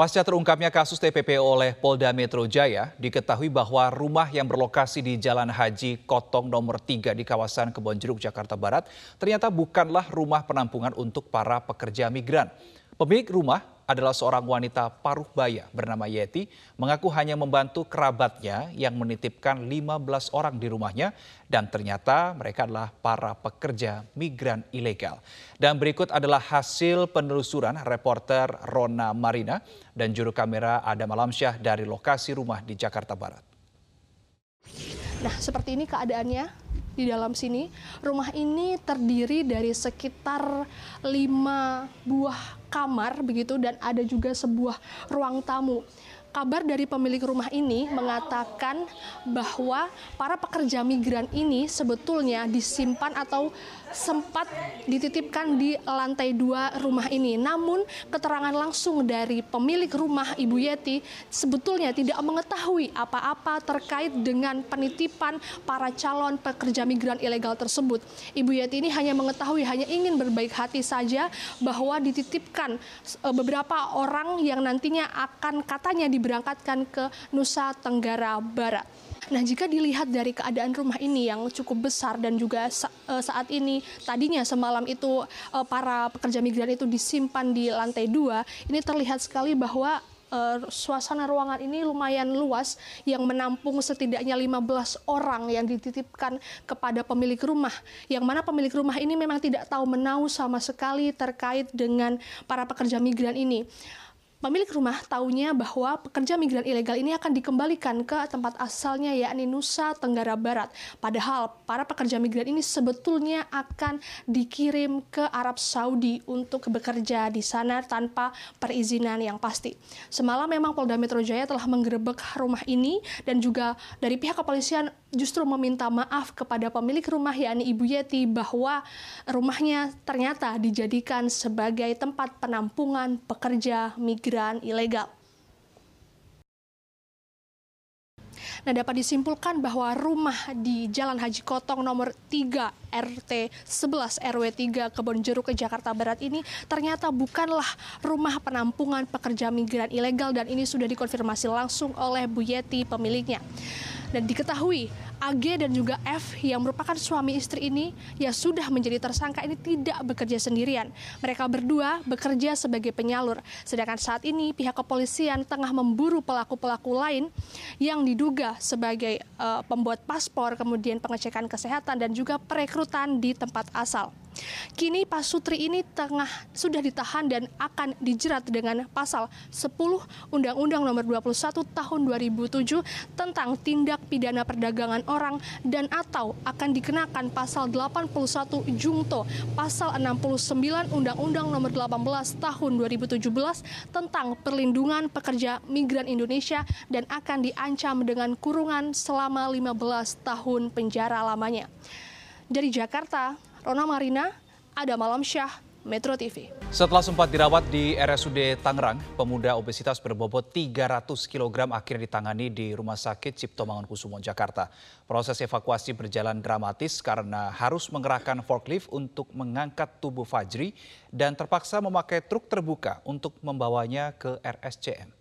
Pasca terungkapnya kasus TPPO oleh Polda Metro Jaya, diketahui bahwa rumah yang berlokasi di Jalan Haji Kotong nomor 3 di kawasan Kebonjeruk, Jakarta Barat ternyata bukanlah rumah penampungan untuk para pekerja migran. Pemilik rumah adalah seorang wanita paruh baya bernama Yeti, mengaku hanya membantu kerabatnya yang menitipkan 15 orang di rumahnya dan ternyata mereka adalah para pekerja migran ilegal. Dan berikut adalah hasil penelusuran reporter Rona Marina dan juru kamera Adam Alamsyah dari lokasi rumah di Jakarta Barat. Nah, seperti ini keadaannya di dalam sini. Rumah ini terdiri dari sekitar lima buah kamar begitu dan ada juga sebuah ruang tamu kabar dari pemilik rumah ini mengatakan bahwa para pekerja migran ini sebetulnya disimpan atau sempat dititipkan di lantai dua rumah ini. Namun keterangan langsung dari pemilik rumah Ibu Yeti sebetulnya tidak mengetahui apa-apa terkait dengan penitipan para calon pekerja migran ilegal tersebut. Ibu Yeti ini hanya mengetahui, hanya ingin berbaik hati saja bahwa dititipkan eh, beberapa orang yang nantinya akan katanya di diberangkatkan ke Nusa Tenggara Barat. Nah, jika dilihat dari keadaan rumah ini yang cukup besar dan juga eh, saat ini tadinya semalam itu eh, para pekerja migran itu disimpan di lantai dua, ini terlihat sekali bahwa uh, suasana ruangan ini lumayan luas yang menampung setidaknya 15 orang yang dititipkan kepada pemilik rumah. Yang mana pemilik rumah ini memang tidak tahu menau sama sekali terkait dengan para pekerja migran ini. Pemilik rumah tahunya bahwa pekerja migran ilegal ini akan dikembalikan ke tempat asalnya yakni Nusa Tenggara Barat. Padahal para pekerja migran ini sebetulnya akan dikirim ke Arab Saudi untuk bekerja di sana tanpa perizinan yang pasti. Semalam memang Polda Metro Jaya telah menggerebek rumah ini dan juga dari pihak kepolisian justru meminta maaf kepada pemilik rumah yakni Ibu Yeti bahwa rumahnya ternyata dijadikan sebagai tempat penampungan pekerja migran migran ilegal. Nah, dapat disimpulkan bahwa rumah di Jalan Haji Kotong nomor 3 RT 11 RW 3 Kebon Jeruk ke Jakarta Barat ini ternyata bukanlah rumah penampungan pekerja migran ilegal dan ini sudah dikonfirmasi langsung oleh Bu Yeti pemiliknya. Dan diketahui AG dan juga F yang merupakan suami istri ini yang sudah menjadi tersangka ini tidak bekerja sendirian. Mereka berdua bekerja sebagai penyalur. Sedangkan saat ini pihak kepolisian tengah memburu pelaku-pelaku lain yang diduga sebagai uh, pembuat paspor, kemudian pengecekan kesehatan dan juga perekrutan di tempat asal. Kini Pak Sutri ini tengah sudah ditahan dan akan dijerat dengan pasal 10 Undang-Undang Nomor 21 Tahun 2007 tentang tindak pidana perdagangan orang dan atau akan dikenakan pasal 81 Jungto, pasal 69 Undang-Undang Nomor 18 Tahun 2017 tentang perlindungan pekerja migran Indonesia dan akan diancam dengan kurungan selama 15 tahun penjara lamanya. Dari Jakarta, Rona Marina, ada Malam Syah, Metro TV. Setelah sempat dirawat di RSUD Tangerang, pemuda obesitas berbobot 300 kg akhirnya ditangani di Rumah Sakit Cipto Mangunkusumo, Jakarta. Proses evakuasi berjalan dramatis karena harus mengerahkan forklift untuk mengangkat tubuh Fajri dan terpaksa memakai truk terbuka untuk membawanya ke RSCM.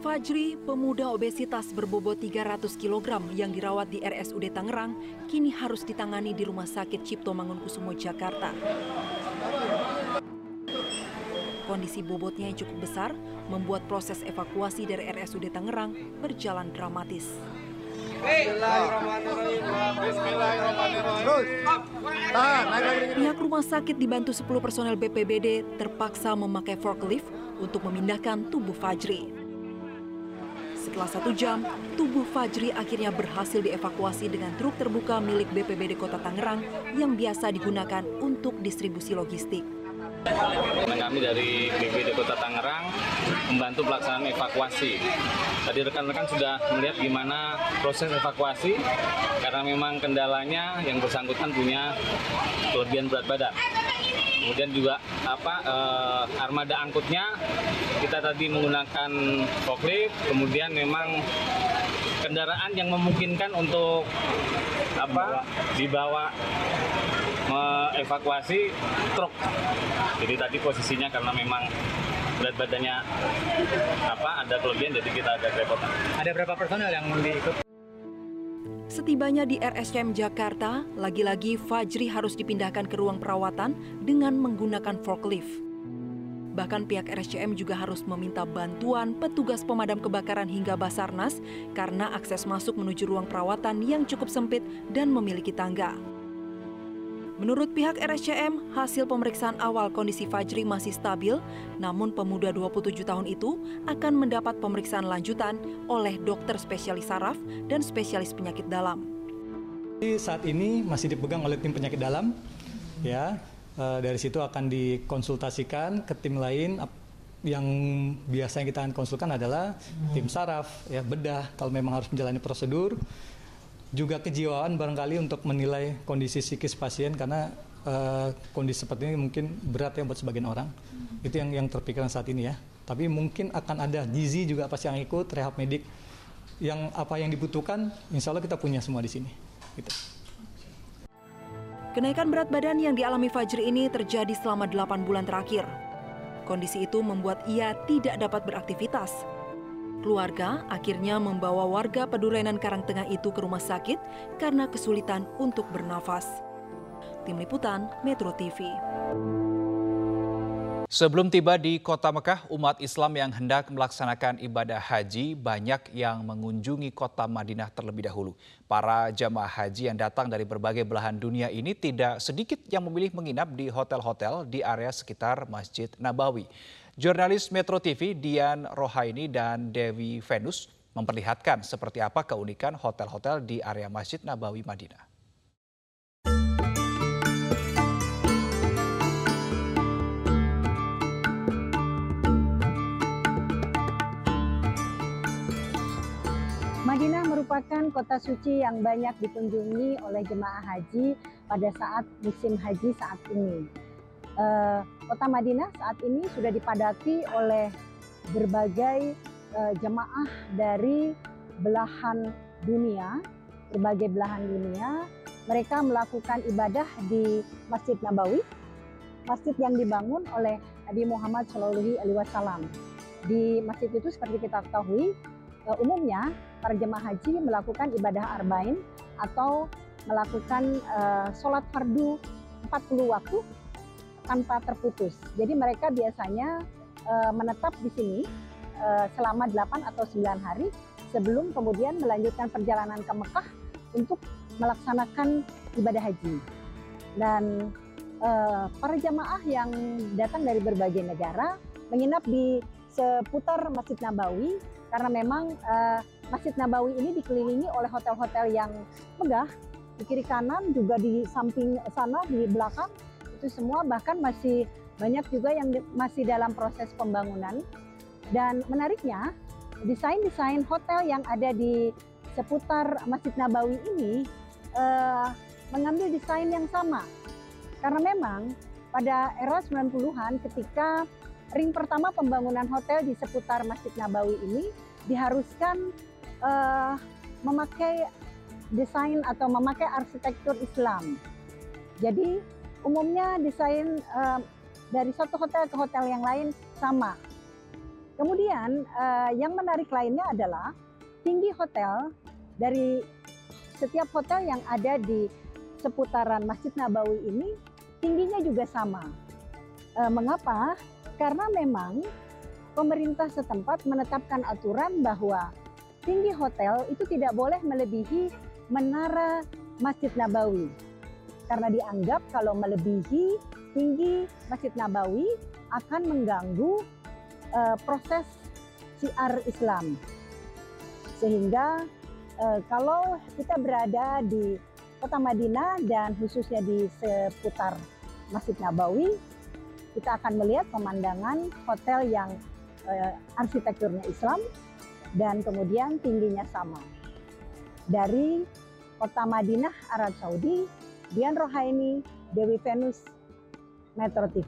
Fajri, pemuda obesitas berbobot 300 kg yang dirawat di RSUD Tangerang, kini harus ditangani di Rumah Sakit Cipto Mangunkusumo, Jakarta. Kondisi bobotnya yang cukup besar membuat proses evakuasi dari RSUD Tangerang berjalan dramatis. Pihak rumah sakit dibantu 10 personel BPBD terpaksa memakai forklift untuk memindahkan tubuh Fajri. Setelah satu jam, tubuh Fajri akhirnya berhasil dievakuasi dengan truk terbuka milik BPBD Kota Tangerang yang biasa digunakan untuk distribusi logistik. Kami dari BPBD Kota Tangerang membantu pelaksanaan evakuasi. Tadi rekan-rekan sudah melihat gimana proses evakuasi karena memang kendalanya yang bersangkutan punya kelebihan berat badan. Kemudian juga apa eh, armada angkutnya. Kita tadi menggunakan forklift kemudian memang kendaraan yang memungkinkan untuk apa dibawa mengevakuasi truk. Jadi tadi posisinya karena memang berat badannya apa ada kelebihan jadi kita agak kerepotan Ada berapa personel yang diikut? Setibanya di RSCM Jakarta, lagi-lagi Fajri harus dipindahkan ke ruang perawatan dengan menggunakan forklift. Bahkan pihak RSCM juga harus meminta bantuan petugas pemadam kebakaran hingga Basarnas karena akses masuk menuju ruang perawatan yang cukup sempit dan memiliki tangga. Menurut pihak RSCM, hasil pemeriksaan awal kondisi Fajri masih stabil, namun pemuda 27 tahun itu akan mendapat pemeriksaan lanjutan oleh dokter spesialis saraf dan spesialis penyakit dalam. Saat ini masih dipegang oleh tim penyakit dalam. Ya, eh, dari situ akan dikonsultasikan ke tim lain. Yang biasanya kita akan konsulkan adalah tim saraf, ya bedah kalau memang harus menjalani prosedur. Juga kejiwaan barangkali untuk menilai kondisi psikis pasien karena eh, kondisi seperti ini mungkin berat ya buat sebagian orang. Itu yang yang terpikirkan saat ini ya. Tapi mungkin akan ada gizi juga pasti yang ikut, rehab medik yang apa yang dibutuhkan, insya Allah kita punya semua di sini. Gitu. Kenaikan berat badan yang dialami Fajri ini terjadi selama 8 bulan terakhir. Kondisi itu membuat ia tidak dapat beraktivitas. Keluarga akhirnya membawa warga Pedurenan Karangtengah itu ke rumah sakit karena kesulitan untuk bernafas. Tim Liputan Metro TV. Sebelum tiba di kota Mekah, umat Islam yang hendak melaksanakan ibadah haji banyak yang mengunjungi kota Madinah terlebih dahulu. Para jamaah haji yang datang dari berbagai belahan dunia ini tidak sedikit yang memilih menginap di hotel-hotel di area sekitar Masjid Nabawi. Jurnalis Metro TV Dian Rohaini dan Dewi Venus memperlihatkan seperti apa keunikan hotel-hotel di area Masjid Nabawi Madinah. Madinah merupakan kota suci yang banyak dikunjungi oleh jemaah haji pada saat musim haji saat ini. Eh, kota Madinah saat ini sudah dipadati oleh berbagai eh, jemaah dari belahan dunia, berbagai belahan dunia. Mereka melakukan ibadah di Masjid Nabawi, masjid yang dibangun oleh Nabi Muhammad Shallallahu Alaihi Wasallam. Di masjid itu seperti kita ketahui, eh, umumnya para jemaah haji melakukan ibadah arba'in atau melakukan uh, sholat fardu 40 waktu tanpa terputus. Jadi mereka biasanya uh, menetap di sini uh, selama 8 atau 9 hari sebelum kemudian melanjutkan perjalanan ke Mekah untuk melaksanakan ibadah haji. Dan uh, para jamaah yang datang dari berbagai negara menginap di seputar Masjid Nabawi karena memang uh, Masjid Nabawi ini dikelilingi oleh hotel-hotel yang megah. Di kiri kanan juga di samping sana di belakang itu semua bahkan masih banyak juga yang masih dalam proses pembangunan. Dan menariknya desain-desain hotel yang ada di seputar Masjid Nabawi ini eh, mengambil desain yang sama. Karena memang pada era 90-an ketika ring pertama pembangunan hotel di seputar Masjid Nabawi ini diharuskan uh, memakai desain atau memakai arsitektur Islam. Jadi umumnya desain uh, dari satu hotel ke hotel yang lain sama. Kemudian uh, yang menarik lainnya adalah tinggi hotel dari setiap hotel yang ada di seputaran Masjid Nabawi ini tingginya juga sama. Uh, mengapa? Karena memang pemerintah setempat menetapkan aturan bahwa tinggi hotel itu tidak boleh melebihi menara Masjid Nabawi. Karena dianggap kalau melebihi tinggi Masjid Nabawi akan mengganggu uh, proses siar Islam. Sehingga uh, kalau kita berada di kota Madinah dan khususnya di seputar Masjid Nabawi, kita akan melihat pemandangan hotel yang uh, arsitekturnya Islam dan kemudian tingginya sama. Dari kota Madinah, Arab Saudi, Dian Rohaini, Dewi Venus, Metro TV.